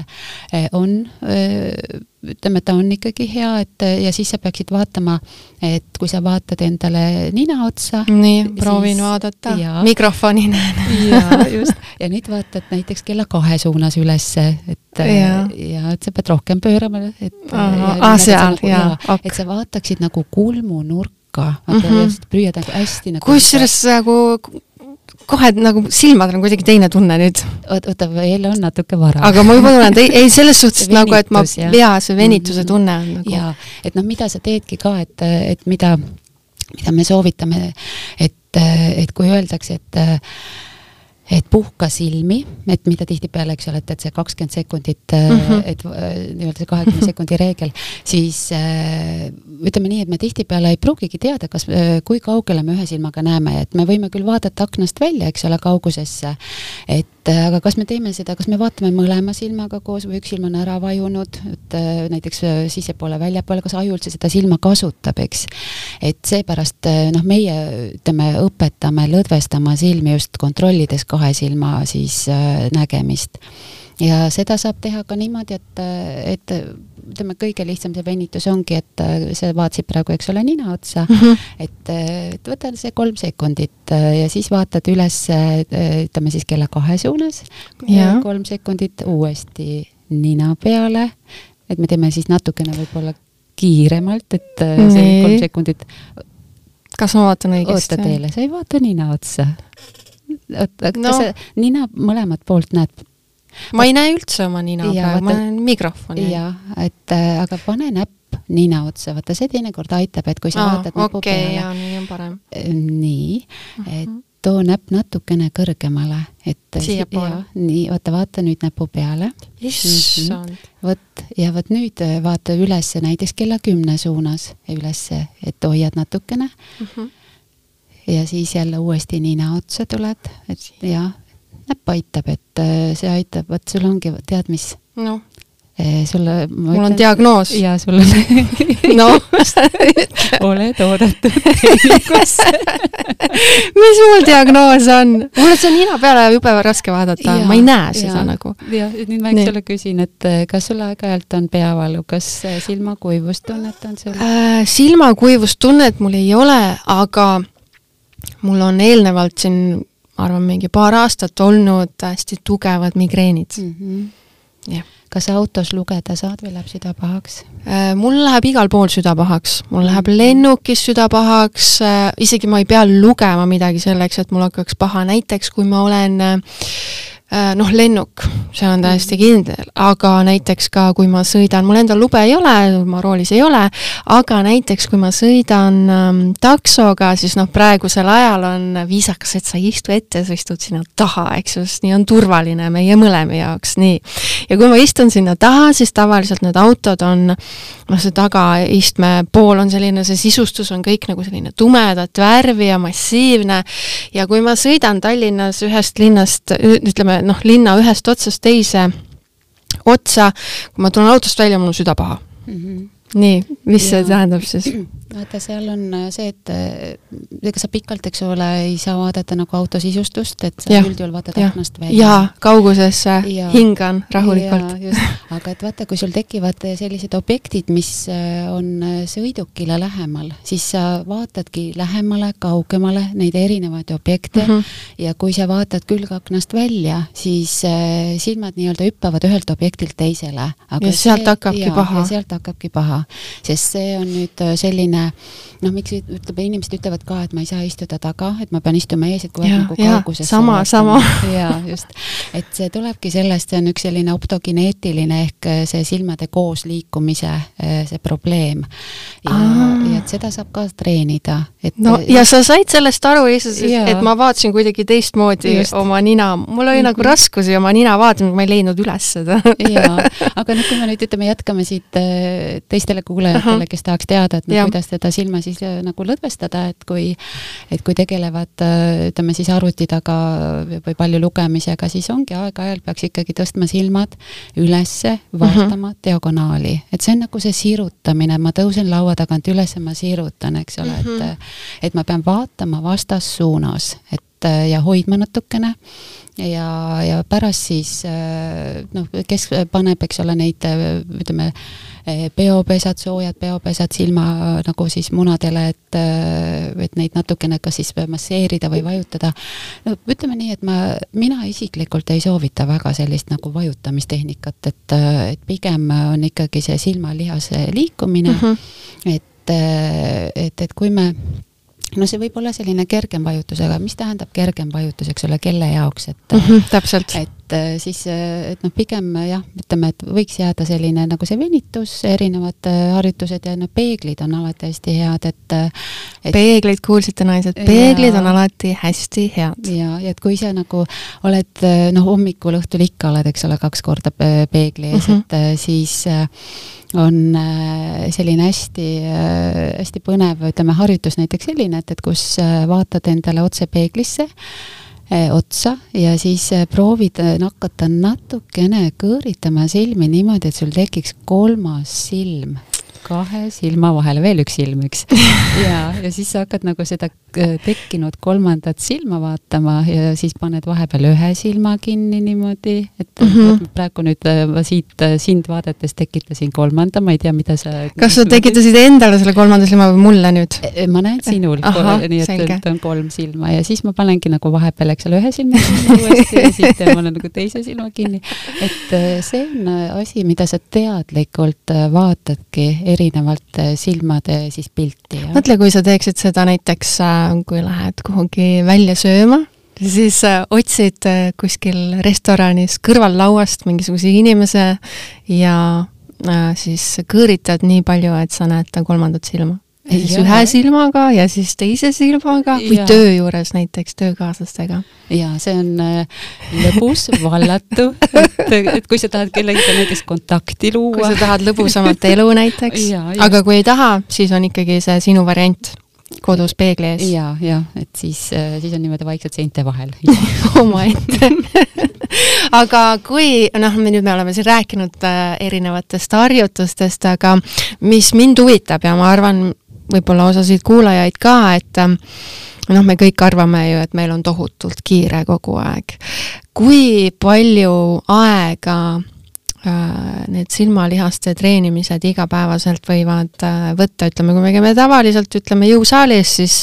S3: eh, on eh, ütleme, ta on ikkagi hea, et ja siis sa peaksid vaatama, et kui sa vaatad endale nina otsa.
S2: nii, proovin vaadata, mikrofoni näen.
S3: ja just, ja nüüd vaatad näiteks kella kahe suunas ülesse, et
S2: Ja.
S3: ja et sa pead rohkem pöörama, et.
S2: Aa, seal, jaa, ok.
S3: et sa vaataksid nagu kulmunurka, vaata
S2: Mhm.
S3: mm -hmm. püüad nagu hästi nagu.
S2: kusjuures nagu kohe nagu silmadel on kuidagi teine tunne nüüd.
S3: oota, veel on natuke vara.
S2: aga ma juba tunnen, et ei, ei selles suhtes
S3: See
S2: nagu, et ma,
S3: venitus,
S2: jaa, see venituse
S3: Mhm.
S2: tunne on nagu.
S3: jaa, et noh, mida sa teedki ka, et, et mida, mida me soovitame, et, et kui öeldakse, et et puhka silmi, et mida tihtipeale, eks ole, et, et see kakskümmend sekundit mm. -hmm. et äh, nii-öelda see kahekümne sekundi reegel, siis äh, ütleme nii, et me tihtipeale ei pruugigi teada, kas, kui kaugele me ühe silmaga näeme, et me võime küll vaadata aknast välja, eks ole, kaugusesse, et äh, aga kas me teeme seda, kas me vaatame mõlema silmaga koos või üks silm on ära vajunud, et äh, näiteks äh, sissepoole, väljapoole, kas aju üldse seda silma kasutab, eks. et seepärast noh, meie ütleme, õpetame lõdvestama silmi just kontrollides kahe silma siis nägemist. Ja seda saab teha ka niimoodi, et, et ütleme, kõige lihtsam see venitus ongi, et äh, sa vaatasid praegu, eks ole, nina otsa mm, -hmm. et, et võta see kolm sekundit äh, ja siis vaatad üles, ütleme siis kella kahe suunas, kolm sekundit uuesti nina peale, et me teeme siis natukene võib-olla kiiremalt, et äh, see kolm sekundit
S2: kas ma vaatan õigesti?
S3: oota teile, sa ei vaata nina otsa. oota,
S2: No.
S3: kas sa nina mõlemat poolt näed?
S2: Ma ei näe üldse oma nina praegu, ma näen mikrofoni.
S3: jaa, et äh, aga pane näpp nina otsa, vaata see teinekord aitab, et kui sa
S2: aa,
S3: vaatad näpu
S2: okei,
S3: peale.
S2: jaa, nii on parem.
S3: nii, et
S2: Mhm.
S3: too näpp natukene kõrgemale, et
S2: Siiapoole.
S3: jaa, nii, vaata, vaata nüüd näpu peale.
S2: issand.
S3: vot, ja vot nüüd äh, vaata ülesse, näiteks kella kümne suunas ülesse, et hoiad natukene
S2: Mhm.
S3: ja siis jälle uuesti nina otsa tuled, et jah, näpp aitab, et äh, see aitab, vot sul ongi, tead mis,
S2: noh,
S3: sulle
S2: mul on diagnoos.
S3: ja sul on
S2: noh,
S3: oled oodatud
S2: mis mul diagnoos on? mul on see nina peale jube raske vaadata, ma ei näe seda nagu.
S3: ja nüüd ma, eks ole, küsin, et äh, kas sul aeg-ajalt on peavalu, kas silmakuivustunnet on sul?
S2: äh, silmakuivustunnet mul ei ole, aga mul on eelnevalt siin, arvan, mingi paar aastat olnud hästi tugevad migreenid.
S3: Mm -hmm.
S2: jah.
S3: kas autos lugeda saad või läheb süda pahaks?
S2: Äh, mul läheb igal pool süda pahaks, mul läheb lennukis süda pahaks, isegi ma ei pea lugema midagi selleks, et mul hakkaks paha, näiteks kui ma olen Äh, noh, lennuk, see on täiesti kindel, aga näiteks ka kui ma sõidan, mul endal lube ei ole, ma roolis ei ole, aga näiteks kui ma sõidan ähm, taksoga, siis noh, praegusel ajal on viisakas, et sa ei istu ette, sa istud sinna taha, eks ju, sest nii on turvaline meie mõlema jaoks, nii. ja kui ma istun sinna taha, siis tavaliselt need autod on, noh, see tagaistme pool on selline, see sisustus on kõik nagu selline tumedat värvi ja massiivne ja kui ma sõidan Tallinnas ühest linnast, ütleme, noh, linna ühest otsast teise otsa, kui ma tulen autost välja, mul on süda paha mm. -hmm. nii, mis ja. see tähendab siis?
S3: vaata, seal on äh, see, et äh, ega sa pikalt, eks ole, ei saa vaadata nagu auto sisustust, et sa üldjuhul vaatad aknast välja.
S2: jaa, kaugusesse ja. hingan rahulikult.
S3: aga et vaata, kui sul tekivad sellised objektid, mis äh, on sõidukile lähemal, siis sa vaatadki lähemale, kaugemale neid erinevaid objekte mm -hmm. ja kui sa vaatad külgaknast välja, siis silmad nii-öelda hüppavad ühelt objektilt teisele.
S2: ja sealt see, hakkabki ja, paha.
S3: sealt hakkabki paha, sest see on nüüd selline noh, miks ütleb, inimesed ütlevad ka, et ma ei saa istuda taga, et ma pean istuma ees, et kogu aeg nagu kauguses.
S2: sama, sama.
S3: jaa, just. et see tulebki sellest, see on üks selline optogeneetiline ehk see silmade koosliikumise eh, see probleem. ja, ja et seda saab ka treenida, et
S2: no ja sa said sellest aru, et ma vaatasin kuidagi teistmoodi just. oma nina, mul oli mm -hmm. nagu raskusi oma nina vaatamisega, ma ei leidnud üles seda
S3: jaa, aga noh, kui me nüüd ütleme, jätkame siit teistele kuulajatele, kes tahaks teada, et no, kuidas seda silma siis äh, nagu lõdvestada, et kui, et kui tegelevad, äh, ütleme siis arvuti taga või palju lugemisega, siis ongi aeg-ajalt peaks ikkagi tõstma silmad ülesse, vaatama mm -hmm. diagonaali, et see on nagu see sirutamine, ma tõusen laua tagant üles ja ma sirutan, eks ole mm, -hmm. et, mhm. et ma pean vaatama vastassuunas, et ja hoidma natukene ja, ja pärast siis noh, kes paneb, eks ole, neid ütleme, peopesad, soojad peopesad silma nagu siis munadele, et, eh, et neid natukene kas siis masseerida või vajutada. no ütleme nii, et ma, mina isiklikult ei soovita väga sellist nagu vajutamistehnikat, et, et pigem on ikkagi see silmalihase liikumine mm, -hmm. et, et, et kui me no see võib olla selline kergem vajutus, aga mis tähendab kergem vajutus, eks ole, kelle jaoks, et
S2: mm -hmm, täpselt.
S3: et äh, siis, äh, et noh, pigem jah, ütleme, et võiks jääda selline nagu see venitus, erinevad äh, harjutused ja noh, peeglid on alati hästi head, et,
S2: et peeglid, kuulsite naised, peeglid ja, on alati hästi head.
S3: ja, ja et kui sa nagu oled noh, hommikul, õhtul ikka oled, eks ole, kaks korda peegli ees mm, -hmm. et siis on äh, selline hästi, äh, hästi põnev, ütleme, harjutus näiteks selline, et, et kus äh, vaatad endale otse peeglisse otsa ja siis proovid hakata natukene kõõritama silmi niimoodi, et sul tekiks kolmas silm kahe silma vahele, veel üks silm, eks. ja, ja siis sa hakkad nagu seda äh, tekkinud kolmandat silma vaatama ja siis paned vahepeal ühe silma kinni niimoodi, et mm -hmm. praegu nüüd äh, ma siit äh, sind vaadates tekitasin kolmanda, ma ei tea, mida sa.
S2: kas sa tekitasid endale selle kolmanda silma või mulle nüüd?
S3: ma näen sinul, nii et, et on kolm silma ja siis ma panengi nagu vahepeal, eks ole, ühe silma kinni uuesti ja siis panen nagu teise silma kinni. et see on asi, mida sa teadlikult vaatadki erinevalt äh, silmade siis pilti.
S2: mõtle, kui sa teeksid seda näiteks, äh, kui lähed kuhugi välja sööma, siis äh, otsid kuskil restoranis kõrvallauast mingisuguse inimese ja siis kõõritad nii palju, et sa näed ta kolmandat silma ja siis ja. ühe silmaga ja siis teise silmaga või ja. töö juures näiteks töökaaslastega.
S3: ja see on äh, lõbus, vallatu, et, et kui sa tahad kellegagi näiteks kontakti luua.
S2: kui sa tahad lõbusamat elu näiteks, aga kui ei taha, siis on ikkagi see sinu variant kodus peegli ees.
S3: ja, ja et siis, äh, siis on niimoodi vaikselt seinte vahel
S2: omaette aga kui noh, me nüüd me oleme siin rääkinud äh, erinevatest harjutustest, aga mis mind huvitab ja ma arvan, võib-olla osasid kuulajaid ka, et ähm, noh, me kõik arvame ju, et meil on tohutult kiire kogu aeg. kui palju aega äh, need silmalihaste treenimised igapäevaselt võivad äh, võtta, ütleme, kui me käime tavaliselt, ütleme, jõusaalis, siis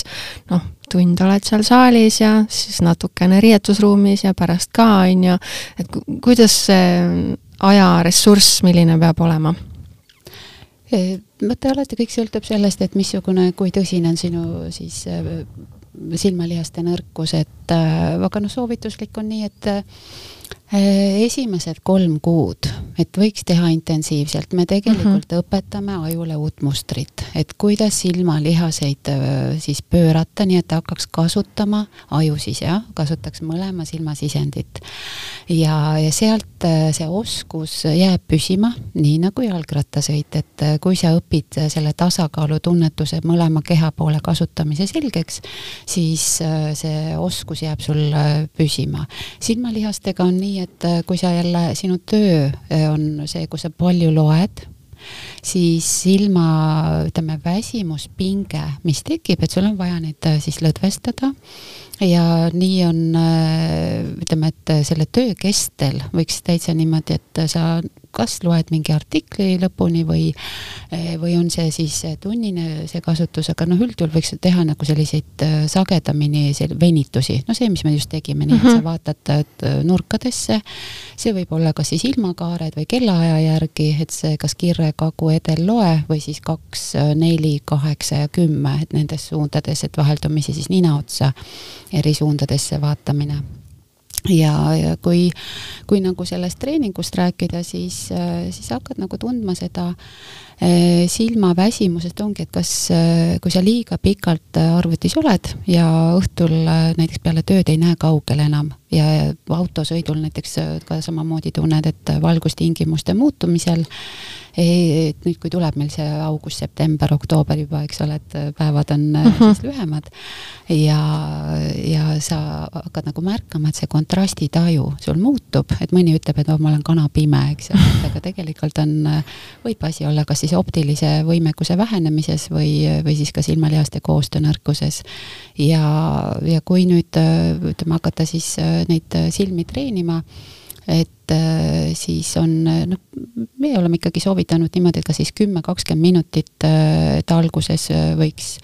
S2: noh, tund oled seal saalis ja siis natukene riietusruumis ja pärast ka, on ju, et kuidas see ajaressurss, milline peab olema?
S3: Vaata, alati kõik sõltub sellest, et missugune, kui tõsine on sinu siis silmalihaste nõrkus, et aga noh, soovituslik on nii, et esimesed kolm kuud, et võiks teha intensiivselt, me tegelikult mm -hmm. õpetame ajule uut mustrit, et kuidas silmalihaseid äh, siis pöörata, nii et ta hakkaks kasutama, aju siis jah, kasutaks mõlema silma sisendit. ja, ja sealt äh, see oskus jääb püsima, nii nagu jalgrattasõit, et kui sa õpid selle tasakaalu tunnetuse mõlema keha poole kasutamise selgeks, siis see oskus jääb sul püsima. silmalihastega on nii, nii et äh, kui sa jälle, sinu töö äh, on see, kus sa palju loed, siis ilma, ütleme, väsimuspinge, mis tekib, et sul on vaja neid äh, siis lõdvestada. Ja nii on, ütleme, et selle töö kestel võiks täitsa niimoodi, et sa kas loed mingi artikli lõpuni või, või on see siis tunnine see kasutus, aga noh, üldjuhul võiks teha nagu selliseid äh, sagedamini venitusi, no see, mis me just tegime, nii et sa mhm. vaatad äh, nurkadesse, see võib olla kas siis ilmakaared või kellaaja järgi, et see kas kirre, kagu, edel, loe või siis kaks, neli, kaheksa ja kümme, et nendes suundades, et vaheldumisi siis nina otsa eri suundadesse vaatamine ja, ja kui, kui nagu sellest treeningust rääkida, siis, siis hakkad nagu tundma seda silmaväsimusest ongi, et kas, eh, kui sa liiga pikalt arvutis oled ja õhtul näiteks peale tööd ei näe kaugel enam ja autosõidul näiteks ka samamoodi tunned, et valgustingimuste muutumisel et nüüd, kui tuleb meil see august, september, oktoober juba, eks ole, et päevad on äh, -huh. Mhm. siis lühemad ja, ja sa hakkad nagu märkama, et see kontrastitaju sul muutub, et mõni ütleb, et oh, ma olen kanapime, eks ju, aga tegelikult on, võib asi olla kas siis optilise võimekuse vähenemises või, või siis ka silmalihaste koostöönõrkuses. ja, ja kui nüüd ütleme, hakata siis neid silmi treenima et äh, siis on noh, me oleme ikkagi soovitanud niimoodi, et ka siis kümme, kakskümmend minutit, äh, et alguses äh, võiks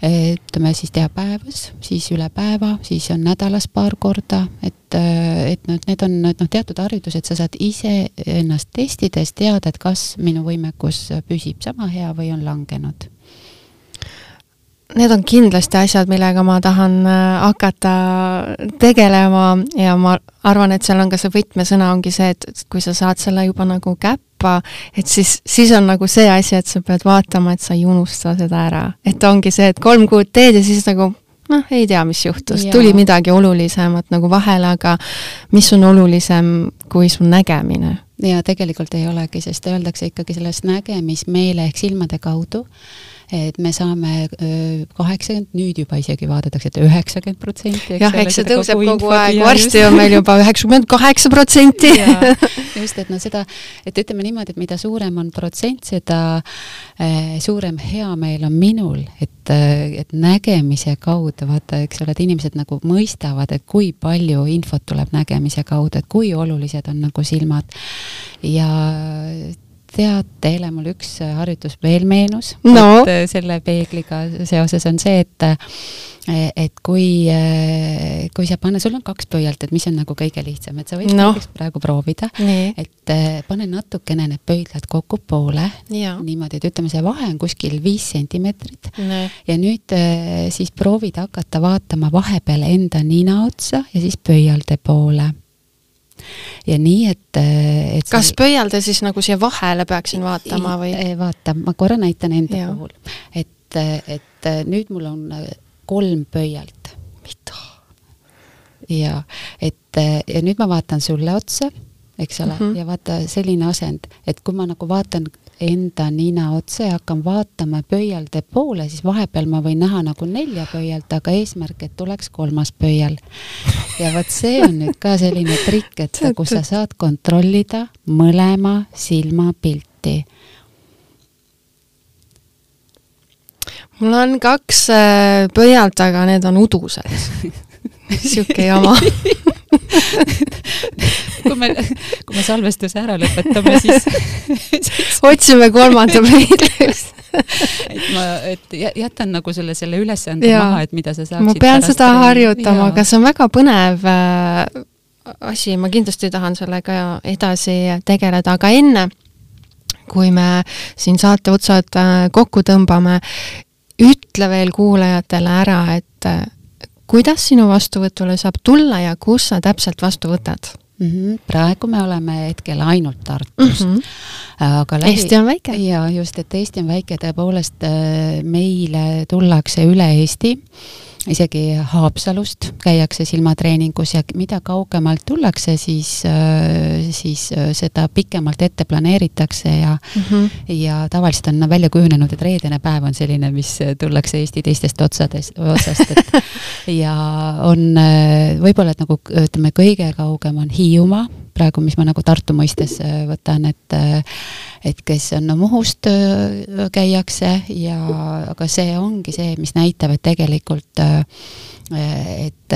S3: ütleme siis teha päevas, siis üle päeva, siis on nädalas paar korda, et, et noh, need on noh, teatud harjutused, sa saad ise ennast testides teada, et kas minu võimekus püsib sama hea või on langenud
S2: need on kindlasti asjad, millega ma tahan äh, hakata tegelema ja ma arvan, et seal on ka see võtmesõna ongi see, et kui sa saad selle juba nagu käppa, et siis, siis on nagu see asi, et sa pead vaatama, et sa ei unusta seda ära. et ongi see, et kolm kuud teed ja siis nagu noh, ei tea, mis juhtus, tuli midagi olulisemat nagu vahele, aga mis on olulisem kui su nägemine?
S3: ja tegelikult ei olegi, sest öeldakse ikkagi sellest nägemismeele ehk silmade kaudu et me saame kaheksakümmend, nüüd juba isegi vaadatakse, et üheksakümmend protsenti.
S2: jah, eks see tõuseb kogu, kogu aeg, varsti on meil juba üheksakümmend kaheksa protsenti.
S3: just, et noh, seda, et ütleme niimoodi, et mida suurem on protsent, seda suurem heameel on minul, et, et nägemise kaudu, vaata, eks ole, et inimesed nagu mõistavad, et kui palju infot tuleb nägemise kaudu, et kui olulised on nagu silmad ja tead, Teele, mul üks äh, harjutus veel meenus.
S2: No.,
S3: et äh, selle peegliga seoses on see, et äh, et kui, kui sa paned, sul on kaks pöialt, et mis on nagu kõige lihtsam, et sa võid no. näiteks praegu proovida, et pane natukene need pöidlad kokku poole, niimoodi, et ütleme, see vahe on kuskil viis sentimeetrit. Ja nüüd siis proovid hakata vaatama vahepeal enda nina otsa ja siis pöialde poole ja nii, et, et
S2: kas pöialde siis nagu siia vahele peaksin vaatama või?
S3: vaata, ma korra näitan enda ja. puhul, et, et nüüd mul on kolm pöialt.
S2: mida?
S3: ja et ja nüüd ma vaatan sulle otsa, eks ole mm, -hmm. ja vaata selline asend, et kui ma nagu vaatan enda nina otsa ja hakkan vaatama pöialde poole, siis vahepeal ma võin näha nagu nelja pöialt, aga eesmärk, et tuleks kolmas pöial. Ja vot see on nüüd ka selline trikk, et kus sa saad kontrollida mõlema silma pilti
S2: mul on kaks äh, pöialt, aga need on udused. Sihuke jama
S3: kui me, kui me salvestuse ära lõpetame, siis,
S2: siis... otsime kolmanda meilist
S3: et ma, et jätan nagu selle, selle ülesande maha, et mida sa saaksid
S2: ma pean seda harjutama, aga see on väga põnev äh, asi, ma kindlasti tahan sellega edasi tegeleda, aga enne, kui me siin saate otsad äh, kokku tõmbame, ütle veel kuulajatele ära, et äh, kuidas sinu vastuvõtule saab tulla ja kus sa täpselt vastu võtad?
S3: mm. -hmm. praegu me oleme hetkel ainult Tartus mm. -hmm.
S2: aga läbi... Eesti on väike.
S3: ja just, et Eesti on väike, tõepoolest äh, meile tullakse üle Eesti isegi Haapsalust käiakse silmatreeningus ja mida kaugemalt tullakse, siis, äh, siis äh, seda pikemalt ette planeeritakse ja mm, -hmm. ja tavaliselt on välja kujunenud, et reedene päev on selline, mis tullakse Eesti teistest otsades, otsast, et ja on võib-olla, et nagu ütleme, kõige kaugem on Hiiumaa praegu, mis ma nagu Tartu mõistes äh, võtan, et äh, et kes on no, Muhust äh, käiakse ja aga see ongi see, mis näitab, et tegelikult et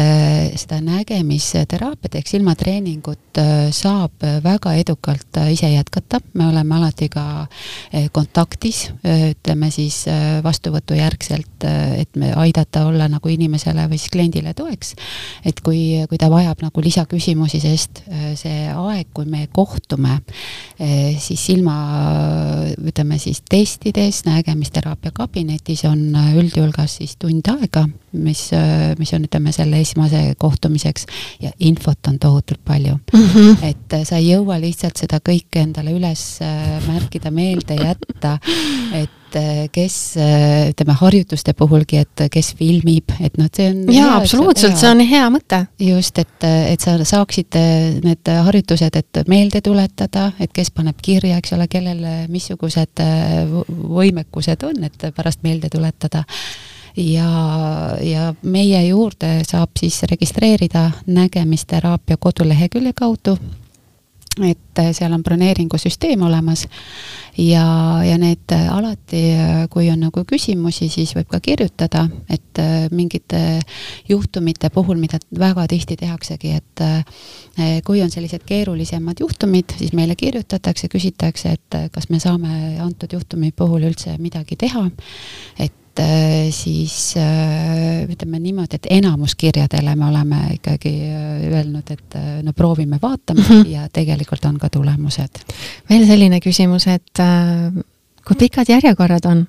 S3: seda nägemisteraapiat ehk silmatreeningut saab väga edukalt ise jätkata, me oleme alati ka kontaktis, ütleme siis vastuvõtujärgselt, et me aidata olla nagu inimesele või siis kliendile toeks. et kui, kui ta vajab nagu lisaküsimusi, sest see aeg, kui me kohtume eh, siis silma, ütleme siis testides, nägemisteraapia kabinetis on üldjulgas siis tund aega, mis, mis on, ütleme, selle esmase kohtumiseks ja infot on tohutult palju mm. -hmm. et sa ei jõua lihtsalt seda kõike endale üles märkida, meelde jätta, et et eh, kes eh, ütleme harjutuste puhulgi, et kes filmib, et noh, see on.
S2: jaa, absoluutselt, see on hea mõte.
S3: just, et, et sa saaksid need harjutused, et meelde tuletada, et kes paneb kirja, eks ole, kellel missugused võimekused on, et pärast meelde tuletada ja, ja meie juurde saab siis registreerida nägemisteraapia kodulehekülje kaudu et äh, seal on broneeringusüsteem olemas ja, ja need äh, alati, äh, kui on nagu küsimusi, siis võib ka kirjutada, et mingite juhtumite puhul, mida väga tihti tehaksegi, et kui on sellised keerulisemad juhtumid, siis meile kirjutatakse, küsitakse, et kas me saame antud juhtumi puhul üldse midagi teha, et siis äh, ütleme niimoodi, et enamus kirjadele me oleme ikkagi äh, öelnud, et no proovime, vaatame mm -hmm. ja tegelikult on ka tulemused.
S2: veel selline küsimus, et kui pikad järjekorrad on?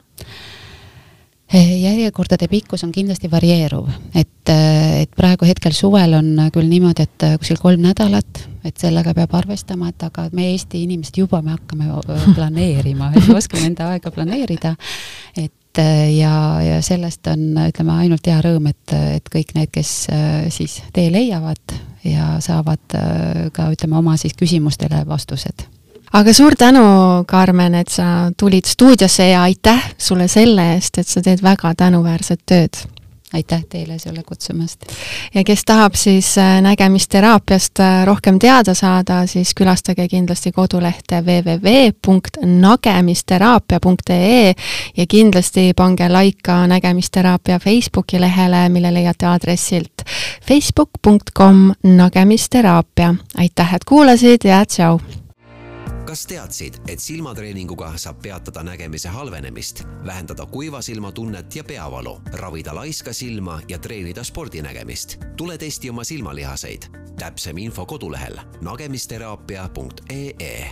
S3: järjekordade pikkus on kindlasti varieeruv, et, et praegu hetkel suvel on küll niimoodi, et kuskil kolm nädalat, et sellega peab arvestama, et aga me Eesti inimesed juba me hakkame planeerima, oskame enda aega planeerida. et et ja, ja sellest on, ütleme, ainult hea rõõm, et, et kõik need, kes äh, siis tee leiavad ja saavad äh, ka, ütleme, oma siis küsimustele vastused.
S2: Aga suur tänu, Karmen, et sa tulid stuudiosse ja aitäh sulle selle eest, et sa teed väga tänuväärset tööd
S3: aitäh teile selle kutsumast!
S2: ja kes tahab siis äh, nägemisteraapiast äh, rohkem teada saada, siis külastage kindlasti kodulehte www.nagemisteraapia.ee ja kindlasti pange laika nägemisteraapia Facebooki lehele, mille leiate aadressilt facebook.com nägemisteraapia. aitäh, et kuulasid ja tšau!
S1: Kas teadsid, et silmatreeninguga saab peatada nägemise halvenemist, vähendada kuiva silma tunnet ja peavalu, ravida laiska silma ja treenida spordinägemist? tule testi oma silmalihaseid. täpsem info kodulehel nagemisteraapia.ee